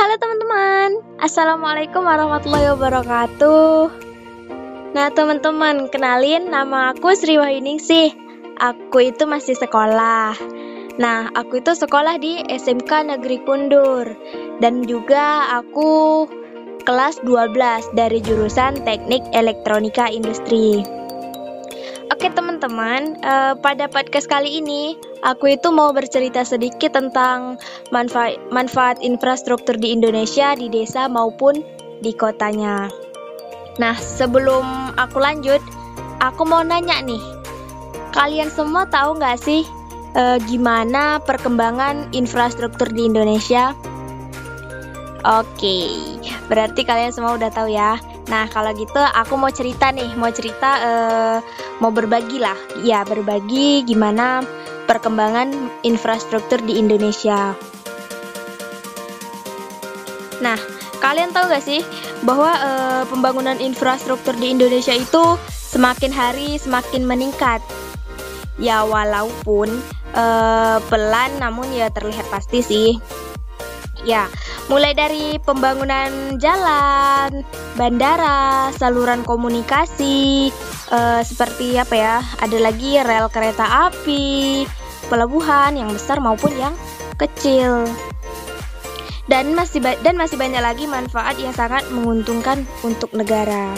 Halo teman-teman, Assalamualaikum warahmatullahi wabarakatuh. Nah teman-teman, kenalin nama aku Sri Wahyuningsih Aku itu masih sekolah. Nah, aku itu sekolah di SMK Negeri Kundur. Dan juga aku kelas 12 dari jurusan Teknik Elektronika Industri Oke teman-teman, uh, pada podcast kali ini aku itu mau bercerita sedikit tentang manfaat manfaat infrastruktur di Indonesia di desa maupun di kotanya. Nah, sebelum aku lanjut, aku mau nanya nih, kalian semua tahu nggak sih uh, gimana perkembangan infrastruktur di Indonesia? Oke, berarti kalian semua udah tahu ya. Nah, kalau gitu aku mau cerita nih, mau cerita uh, mau berbagi lah. Ya, berbagi gimana perkembangan infrastruktur di Indonesia. Nah, kalian tahu gak sih bahwa uh, pembangunan infrastruktur di Indonesia itu semakin hari semakin meningkat. Ya, walaupun uh, pelan namun ya terlihat pasti sih. Ya, mulai dari pembangunan jalan, bandara, saluran komunikasi, uh, seperti apa ya? Ada lagi rel kereta api, pelabuhan yang besar maupun yang kecil. Dan masih dan masih banyak lagi manfaat yang sangat menguntungkan untuk negara.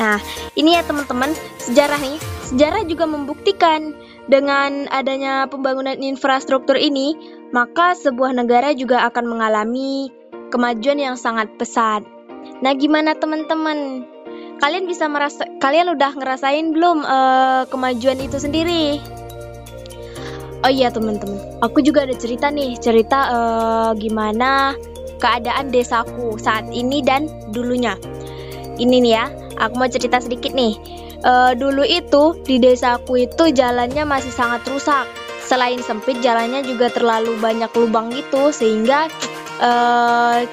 Nah, ini ya teman-teman, sejarah nih. Sejarah juga membuktikan dengan adanya pembangunan infrastruktur ini, maka sebuah negara juga akan mengalami kemajuan yang sangat pesat. Nah, gimana teman-teman? Kalian bisa merasa kalian udah ngerasain belum uh, kemajuan itu sendiri? Oh iya teman-teman, aku juga ada cerita nih, cerita uh, gimana keadaan desaku saat ini dan dulunya. Ini nih ya, aku mau cerita sedikit nih. Uh, dulu itu di desaku itu jalannya masih sangat rusak. Selain sempit, jalannya juga terlalu banyak lubang gitu sehingga uh,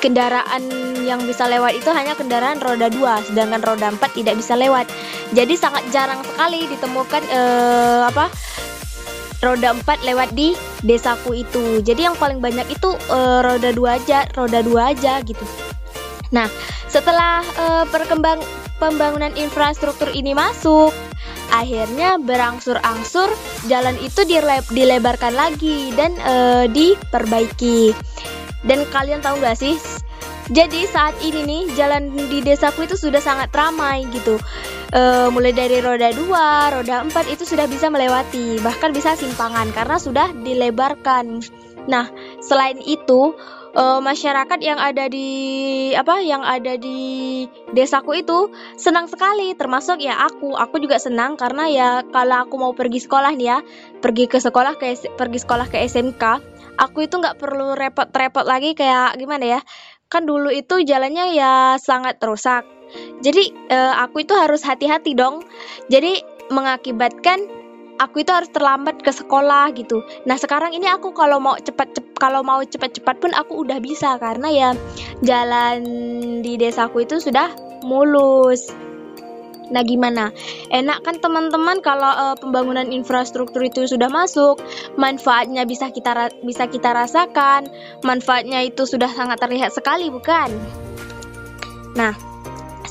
kendaraan yang bisa lewat itu hanya kendaraan roda 2 sedangkan roda 4 tidak bisa lewat. Jadi sangat jarang sekali ditemukan uh, apa roda 4 lewat di desaku itu. Jadi yang paling banyak itu uh, roda 2 aja roda 2 aja gitu. Nah setelah uh, perkembang pembangunan infrastruktur ini masuk akhirnya berangsur-angsur jalan itu dilebarkan lagi dan uh, diperbaiki dan kalian tahu gak sih? Jadi saat ini nih jalan di desaku itu sudah sangat ramai gitu. E, mulai dari roda 2, roda 4 itu sudah bisa melewati, bahkan bisa simpangan karena sudah dilebarkan. Nah, selain itu e, masyarakat yang ada di apa yang ada di desaku itu senang sekali termasuk ya aku aku juga senang karena ya kalau aku mau pergi sekolah nih ya pergi ke sekolah ke pergi sekolah ke SMK aku itu nggak perlu repot-repot lagi kayak gimana ya kan dulu itu jalannya ya sangat rusak jadi uh, aku itu harus hati-hati dong jadi mengakibatkan aku itu harus terlambat ke sekolah gitu. Nah sekarang ini aku kalau mau cepat cep, kalau mau cepat-cepat pun aku udah bisa karena ya jalan di desaku itu sudah mulus. Nah, gimana? Enak kan teman-teman kalau uh, pembangunan infrastruktur itu sudah masuk, manfaatnya bisa kita bisa kita rasakan, manfaatnya itu sudah sangat terlihat sekali, bukan? Nah,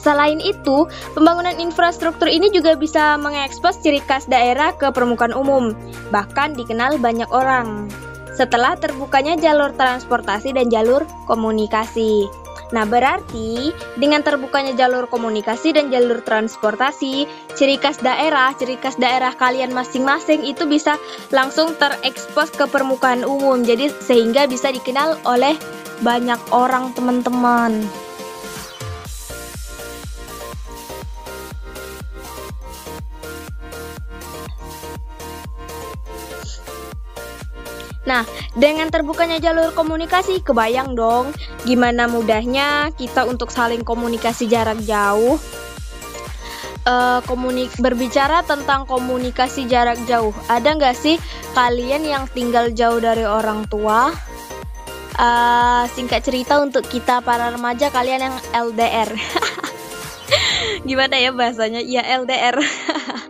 Selain itu, pembangunan infrastruktur ini juga bisa mengekspos ciri khas daerah ke permukaan umum, bahkan dikenal banyak orang. Setelah terbukanya jalur transportasi dan jalur komunikasi. Nah, berarti dengan terbukanya jalur komunikasi dan jalur transportasi, ciri khas daerah, ciri khas daerah kalian masing-masing itu bisa langsung terekspos ke permukaan umum. Jadi sehingga bisa dikenal oleh banyak orang, teman-teman. Nah, dengan terbukanya jalur komunikasi, kebayang dong gimana mudahnya kita untuk saling komunikasi jarak jauh. Uh, komunik berbicara tentang komunikasi jarak jauh, ada nggak sih kalian yang tinggal jauh dari orang tua? Uh, singkat cerita untuk kita para remaja kalian yang LDR. Gimana ya bahasanya? Ya LDR.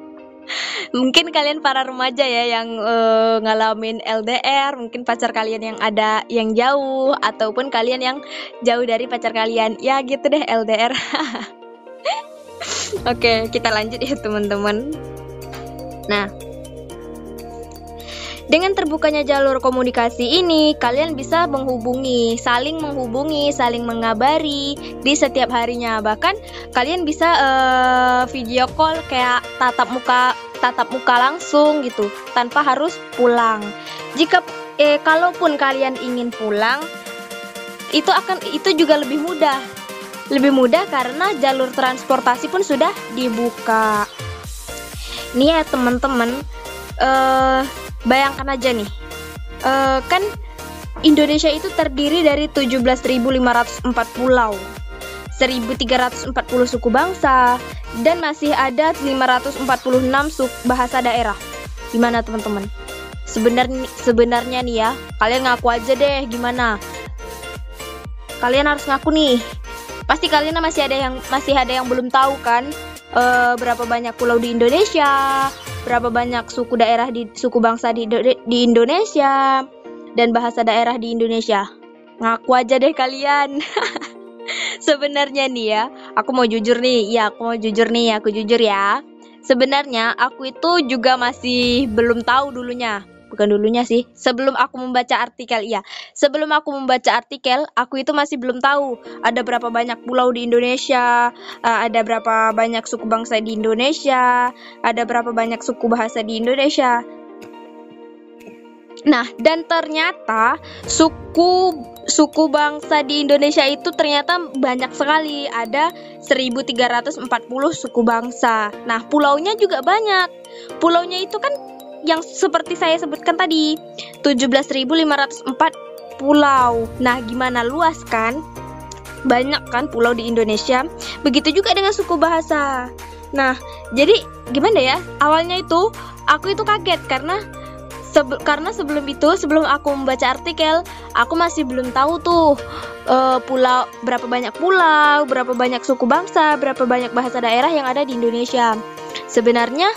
mungkin kalian para remaja ya yang uh, ngalamin LDR, mungkin pacar kalian yang ada yang jauh ataupun kalian yang jauh dari pacar kalian. Ya gitu deh LDR. Oke, kita lanjut ya teman-teman. Nah, dengan terbukanya jalur komunikasi ini, kalian bisa menghubungi, saling menghubungi, saling mengabari di setiap harinya. Bahkan kalian bisa uh, video call kayak tatap muka, tatap muka langsung gitu, tanpa harus pulang. Jika eh kalaupun kalian ingin pulang, itu akan itu juga lebih mudah. Lebih mudah karena jalur transportasi pun sudah dibuka. Nih ya teman-teman, uh, Bayangkan aja nih, uh, kan Indonesia itu terdiri dari 17.504 pulau, 1.340 suku bangsa, dan masih ada 546 suku bahasa daerah. Gimana teman-teman? Sebenarnya sebenarnya nih ya, kalian ngaku aja deh gimana? Kalian harus ngaku nih. Pasti kalian masih ada yang masih ada yang belum tahu kan? Uh, berapa banyak pulau di Indonesia, berapa banyak suku daerah di suku bangsa di di Indonesia dan bahasa daerah di Indonesia. Ngaku aja deh kalian. Sebenarnya nih ya, aku mau jujur nih, ya aku mau jujur nih, aku jujur ya. Sebenarnya aku itu juga masih belum tahu dulunya. Bukan dulunya sih sebelum aku membaca artikel iya. Sebelum aku membaca artikel aku itu masih belum tahu ada berapa banyak pulau di Indonesia uh, ada berapa banyak suku bangsa di Indonesia ada berapa banyak suku bahasa di Indonesia nah dan ternyata suku suku bangsa di Indonesia itu ternyata banyak sekali ada 1340 suku bangsa nah pulaunya juga banyak pulaunya itu kan yang seperti saya sebutkan tadi 17.504 pulau. Nah, gimana luas kan? Banyak kan pulau di Indonesia. Begitu juga dengan suku bahasa. Nah, jadi gimana ya? Awalnya itu aku itu kaget karena sebe karena sebelum itu sebelum aku membaca artikel aku masih belum tahu tuh uh, pulau berapa banyak pulau berapa banyak suku bangsa berapa banyak bahasa daerah yang ada di Indonesia. Sebenarnya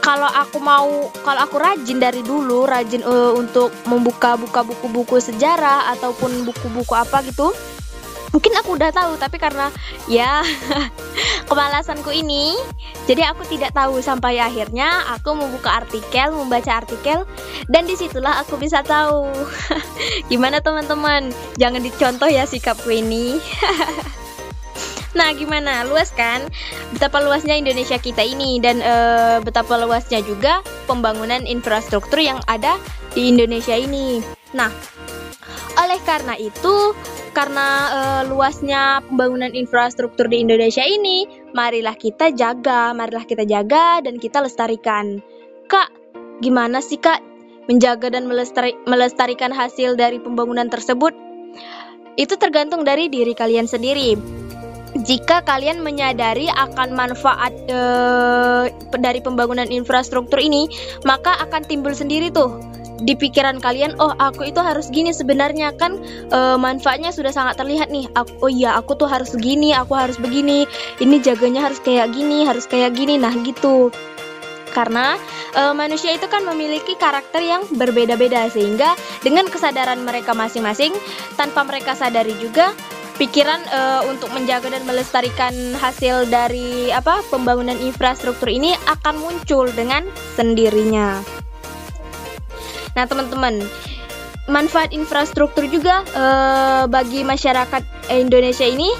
kalau aku mau kalau aku rajin dari dulu rajin uh, untuk membuka buka buku-buku sejarah ataupun buku-buku apa gitu mungkin aku udah tahu tapi karena ya kemalasanku ini jadi aku tidak tahu sampai akhirnya aku membuka artikel membaca artikel dan di situlah aku bisa tahu gimana teman-teman jangan dicontoh ya sikapku ini Nah, gimana? Luas kan? Betapa luasnya Indonesia kita ini dan e, betapa luasnya juga pembangunan infrastruktur yang ada di Indonesia ini. Nah, oleh karena itu, karena e, luasnya pembangunan infrastruktur di Indonesia ini, marilah kita jaga, marilah kita jaga dan kita lestarikan. Kak, gimana sih Kak menjaga dan melestari, melestarikan hasil dari pembangunan tersebut? Itu tergantung dari diri kalian sendiri jika kalian menyadari akan manfaat e, dari pembangunan infrastruktur ini, maka akan timbul sendiri tuh di pikiran kalian, oh aku itu harus gini sebenarnya kan e, manfaatnya sudah sangat terlihat nih. Aku, oh iya aku tuh harus gini, aku harus begini. Ini jaganya harus kayak gini, harus kayak gini. Nah gitu. Karena e, manusia itu kan memiliki karakter yang berbeda-beda sehingga dengan kesadaran mereka masing-masing tanpa mereka sadari juga pikiran uh, untuk menjaga dan melestarikan hasil dari apa pembangunan infrastruktur ini akan muncul dengan sendirinya. Nah, teman-teman, manfaat infrastruktur juga uh, bagi masyarakat Indonesia ini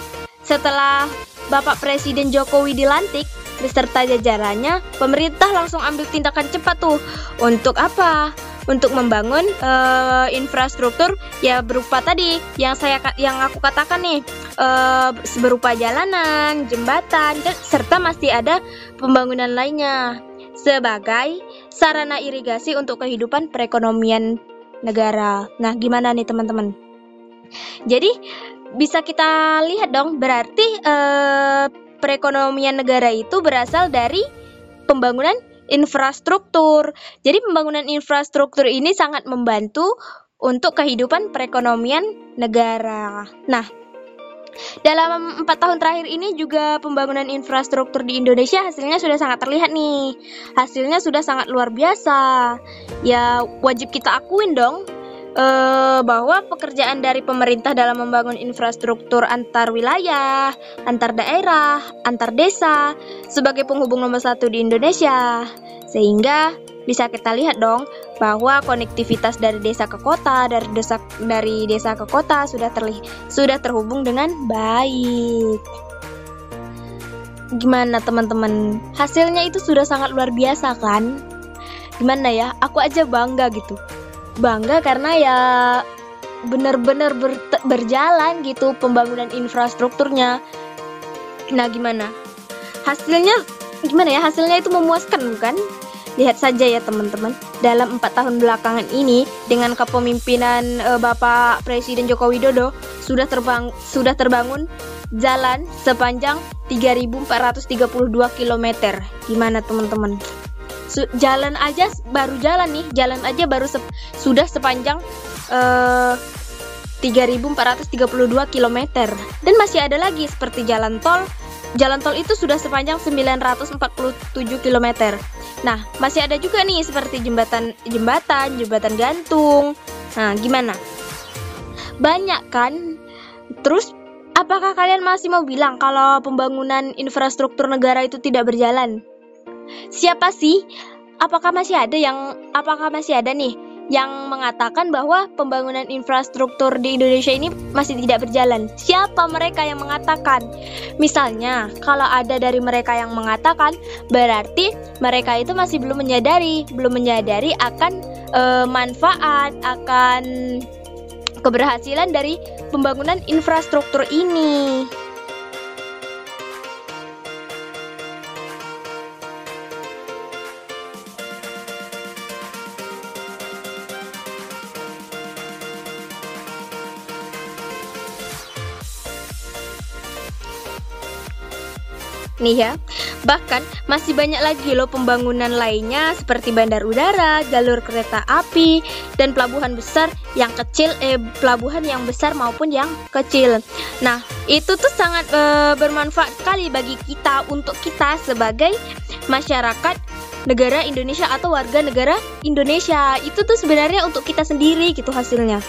setelah Bapak Presiden Jokowi dilantik beserta jajarannya, pemerintah langsung ambil tindakan cepat tuh untuk apa? untuk membangun uh, infrastruktur ya berupa tadi yang saya yang aku katakan nih uh, berupa jalanan, jembatan serta masih ada pembangunan lainnya sebagai sarana irigasi untuk kehidupan perekonomian negara. Nah, gimana nih teman-teman? Jadi bisa kita lihat dong berarti uh, perekonomian negara itu berasal dari pembangunan infrastruktur. Jadi pembangunan infrastruktur ini sangat membantu untuk kehidupan perekonomian negara. Nah, Dalam empat tahun terakhir ini juga pembangunan infrastruktur di Indonesia hasilnya sudah sangat terlihat nih. Hasilnya sudah sangat luar biasa. Ya wajib kita akuin dong eh, bahwa pekerjaan dari pemerintah dalam membangun infrastruktur antar wilayah, antar daerah, antar desa sebagai penghubung nomor satu di Indonesia. Sehingga bisa kita lihat dong bahwa konektivitas dari desa ke kota, dari desa dari desa ke kota sudah terlihat sudah terhubung dengan baik. Gimana teman-teman? Hasilnya itu sudah sangat luar biasa kan? Gimana ya? Aku aja bangga gitu. Bangga karena ya benar-benar ber berjalan gitu pembangunan infrastrukturnya. Nah, gimana? Hasilnya gimana ya? Hasilnya itu memuaskan bukan? Lihat saja ya teman-teman, dalam empat tahun belakangan ini dengan kepemimpinan e, Bapak Presiden Joko Widodo sudah terbang sudah terbangun jalan sepanjang 3.432 km. Gimana teman-teman? jalan aja baru jalan nih, jalan aja baru se sudah sepanjang uh, 3.432 km dan masih ada lagi seperti jalan tol. Jalan tol itu sudah sepanjang 947 km. Nah, masih ada juga nih seperti jembatan jembatan, jembatan gantung. Nah, gimana? Banyak kan? Terus apakah kalian masih mau bilang kalau pembangunan infrastruktur negara itu tidak berjalan? Siapa sih? Apakah masih ada yang apakah masih ada nih yang mengatakan bahwa pembangunan infrastruktur di Indonesia ini masih tidak berjalan. Siapa mereka yang mengatakan? Misalnya, kalau ada dari mereka yang mengatakan, berarti mereka itu masih belum menyadari, belum menyadari akan e, manfaat, akan keberhasilan dari pembangunan infrastruktur ini. Nih ya. Bahkan masih banyak lagi loh pembangunan lainnya seperti bandar udara, jalur kereta api, dan pelabuhan besar yang kecil eh pelabuhan yang besar maupun yang kecil. Nah, itu tuh sangat e, bermanfaat sekali bagi kita untuk kita sebagai masyarakat negara Indonesia atau warga negara Indonesia. Itu tuh sebenarnya untuk kita sendiri gitu hasilnya.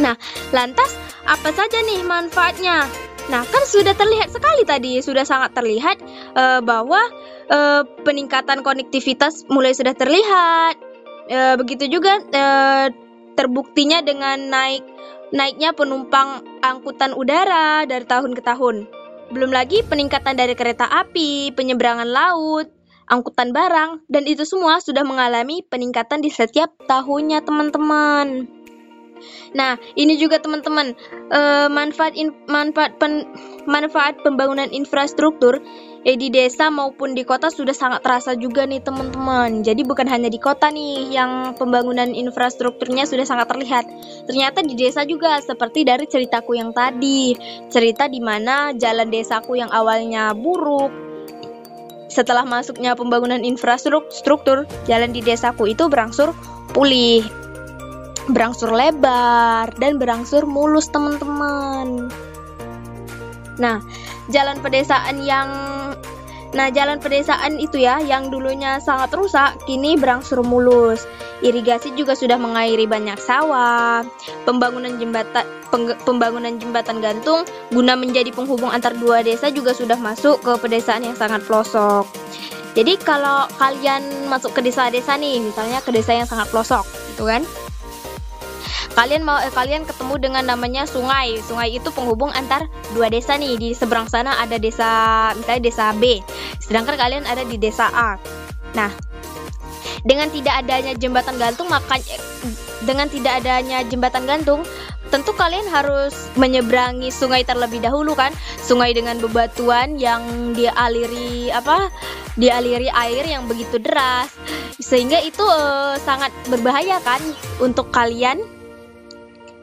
Nah, lantas apa saja nih manfaatnya? Nah, kan sudah terlihat sekali tadi, sudah sangat terlihat uh, bahwa uh, peningkatan konektivitas mulai sudah terlihat. Uh, begitu juga uh, terbuktinya dengan naik naiknya penumpang angkutan udara dari tahun ke tahun. Belum lagi peningkatan dari kereta api, penyeberangan laut, angkutan barang, dan itu semua sudah mengalami peningkatan di setiap tahunnya, teman-teman. Nah, ini juga teman-teman uh, manfaat in, manfaat pen, manfaat pembangunan infrastruktur eh, di desa maupun di kota sudah sangat terasa juga nih teman-teman. Jadi bukan hanya di kota nih yang pembangunan infrastrukturnya sudah sangat terlihat. Ternyata di desa juga seperti dari ceritaku yang tadi. Cerita di mana jalan desaku yang awalnya buruk setelah masuknya pembangunan infrastruktur, jalan di desaku itu berangsur pulih berangsur lebar dan berangsur mulus teman-teman. Nah, jalan pedesaan yang Nah, jalan pedesaan itu ya yang dulunya sangat rusak kini berangsur mulus. Irigasi juga sudah mengairi banyak sawah. Pembangunan jembatan pembangunan jembatan gantung guna menjadi penghubung antar dua desa juga sudah masuk ke pedesaan yang sangat pelosok. Jadi kalau kalian masuk ke desa-desa nih, misalnya ke desa yang sangat pelosok, gitu kan? Kalian mau eh, kalian ketemu dengan namanya sungai. Sungai itu penghubung antar dua desa nih. Di seberang sana ada desa misalnya desa B, sedangkan kalian ada di desa A. Nah, dengan tidak adanya jembatan gantung maka dengan tidak adanya jembatan gantung tentu kalian harus menyeberangi sungai terlebih dahulu kan sungai dengan bebatuan yang dialiri apa dialiri air yang begitu deras sehingga itu uh, sangat berbahaya kan untuk kalian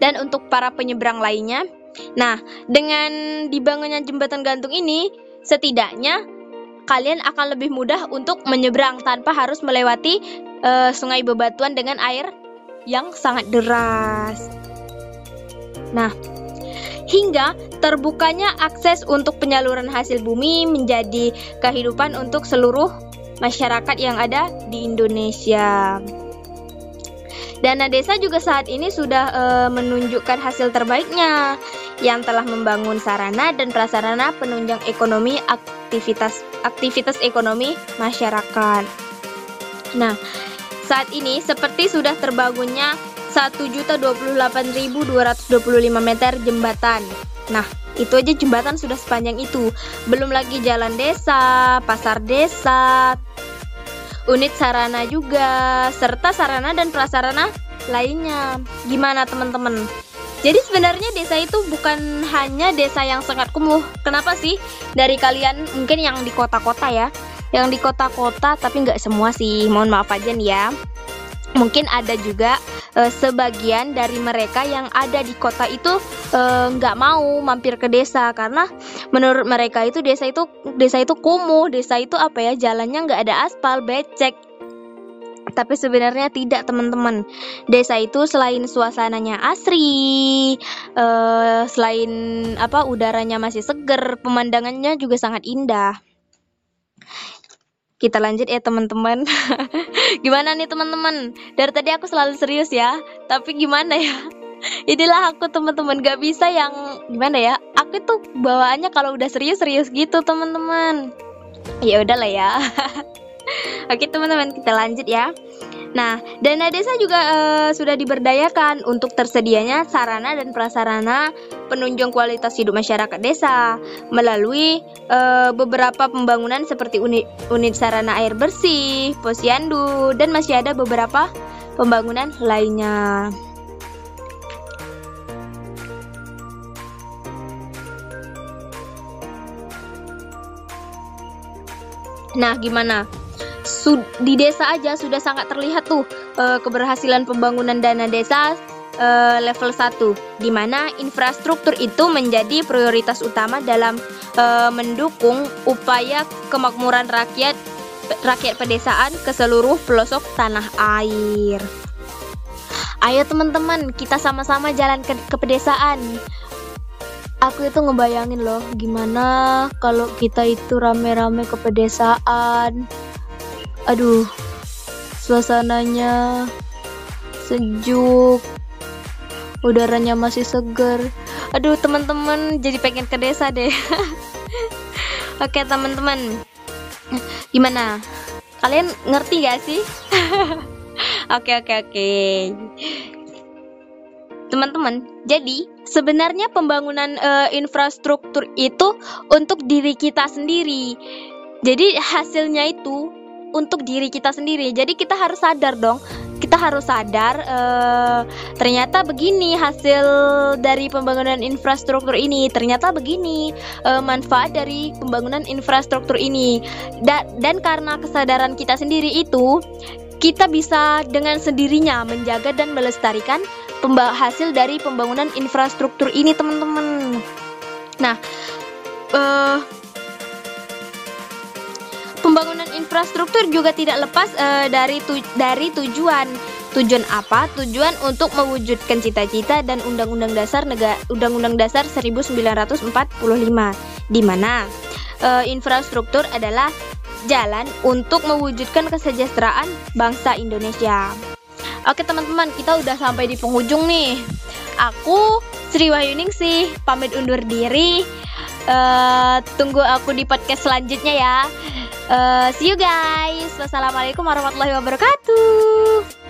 dan untuk para penyeberang lainnya. Nah, dengan dibangunnya jembatan gantung ini, setidaknya kalian akan lebih mudah untuk menyeberang tanpa harus melewati uh, sungai bebatuan dengan air yang sangat deras. Nah, hingga terbukanya akses untuk penyaluran hasil bumi menjadi kehidupan untuk seluruh masyarakat yang ada di Indonesia. Dana desa juga saat ini sudah e, menunjukkan hasil terbaiknya yang telah membangun sarana dan prasarana penunjang ekonomi aktivitas aktivitas ekonomi masyarakat. Nah, saat ini seperti sudah terbangunnya 1.028.225 meter jembatan. Nah, itu aja jembatan sudah sepanjang itu. Belum lagi jalan desa, pasar desa, unit sarana juga, serta sarana dan prasarana lainnya. Gimana teman-teman? Jadi sebenarnya desa itu bukan hanya desa yang sangat kumuh. Kenapa sih? Dari kalian mungkin yang di kota-kota ya, yang di kota-kota tapi nggak semua sih. Mohon maaf aja nih ya mungkin ada juga uh, sebagian dari mereka yang ada di kota itu eh, nggak uh, mau mampir ke desa. Karena menurut mereka itu desa itu desa itu kumuh desa itu apa ya jalannya nggak ada aspal becek. Tapi sebenarnya tidak teman-teman. Desa itu selain suasananya asri uh, selain apa udaranya masih seger pemandangannya juga sangat indah kita lanjut ya teman-teman. gimana nih teman-teman? Dari tadi aku selalu serius ya, tapi gimana ya? Inilah aku teman-teman, gak bisa yang gimana ya? Aku tuh bawaannya kalau udah serius-serius gitu teman-teman. Ya udahlah ya. Oke teman-teman, kita lanjut ya. Nah, dana desa juga uh, sudah diberdayakan untuk tersedianya sarana dan prasarana penunjang kualitas hidup masyarakat desa melalui uh, beberapa pembangunan seperti unit unit sarana air bersih, posyandu, dan masih ada beberapa pembangunan lainnya. Nah, gimana? Di desa aja sudah sangat terlihat tuh uh, keberhasilan pembangunan dana desa uh, level 1 di mana infrastruktur itu menjadi prioritas utama dalam uh, mendukung upaya kemakmuran rakyat rakyat pedesaan ke seluruh pelosok tanah air. Ayo teman-teman, kita sama-sama jalan ke, ke pedesaan. Aku itu ngebayangin loh, gimana kalau kita itu rame-rame ke pedesaan, aduh suasananya sejuk udaranya masih segar. Aduh teman-teman jadi pengen ke desa deh. Oke teman-teman. Gimana? Kalian ngerti gak sih? Oke oke oke. Teman-teman jadi sebenarnya pembangunan uh, infrastruktur itu untuk diri kita sendiri. Jadi hasilnya itu untuk diri kita sendiri. Jadi kita harus sadar dong. Kita harus sadar uh, ternyata begini hasil dari pembangunan infrastruktur ini. Ternyata begini uh, manfaat dari pembangunan infrastruktur ini. Da dan karena kesadaran kita sendiri itu kita bisa dengan sendirinya menjaga dan melestarikan hasil dari pembangunan infrastruktur ini, teman-teman. Nah, uh, Pembangunan infrastruktur juga tidak lepas uh, dari tu dari tujuan. Tujuan apa? Tujuan untuk mewujudkan cita-cita dan Undang-Undang Dasar Negara Undang-Undang Dasar 1945 di mana uh, infrastruktur adalah jalan untuk mewujudkan kesejahteraan bangsa Indonesia. Oke teman-teman, kita udah sampai di penghujung nih. Aku Sri Wahyuningsih pamit undur diri. Uh, tunggu aku di podcast selanjutnya ya. Uh, see you guys. Wassalamualaikum warahmatullahi wabarakatuh.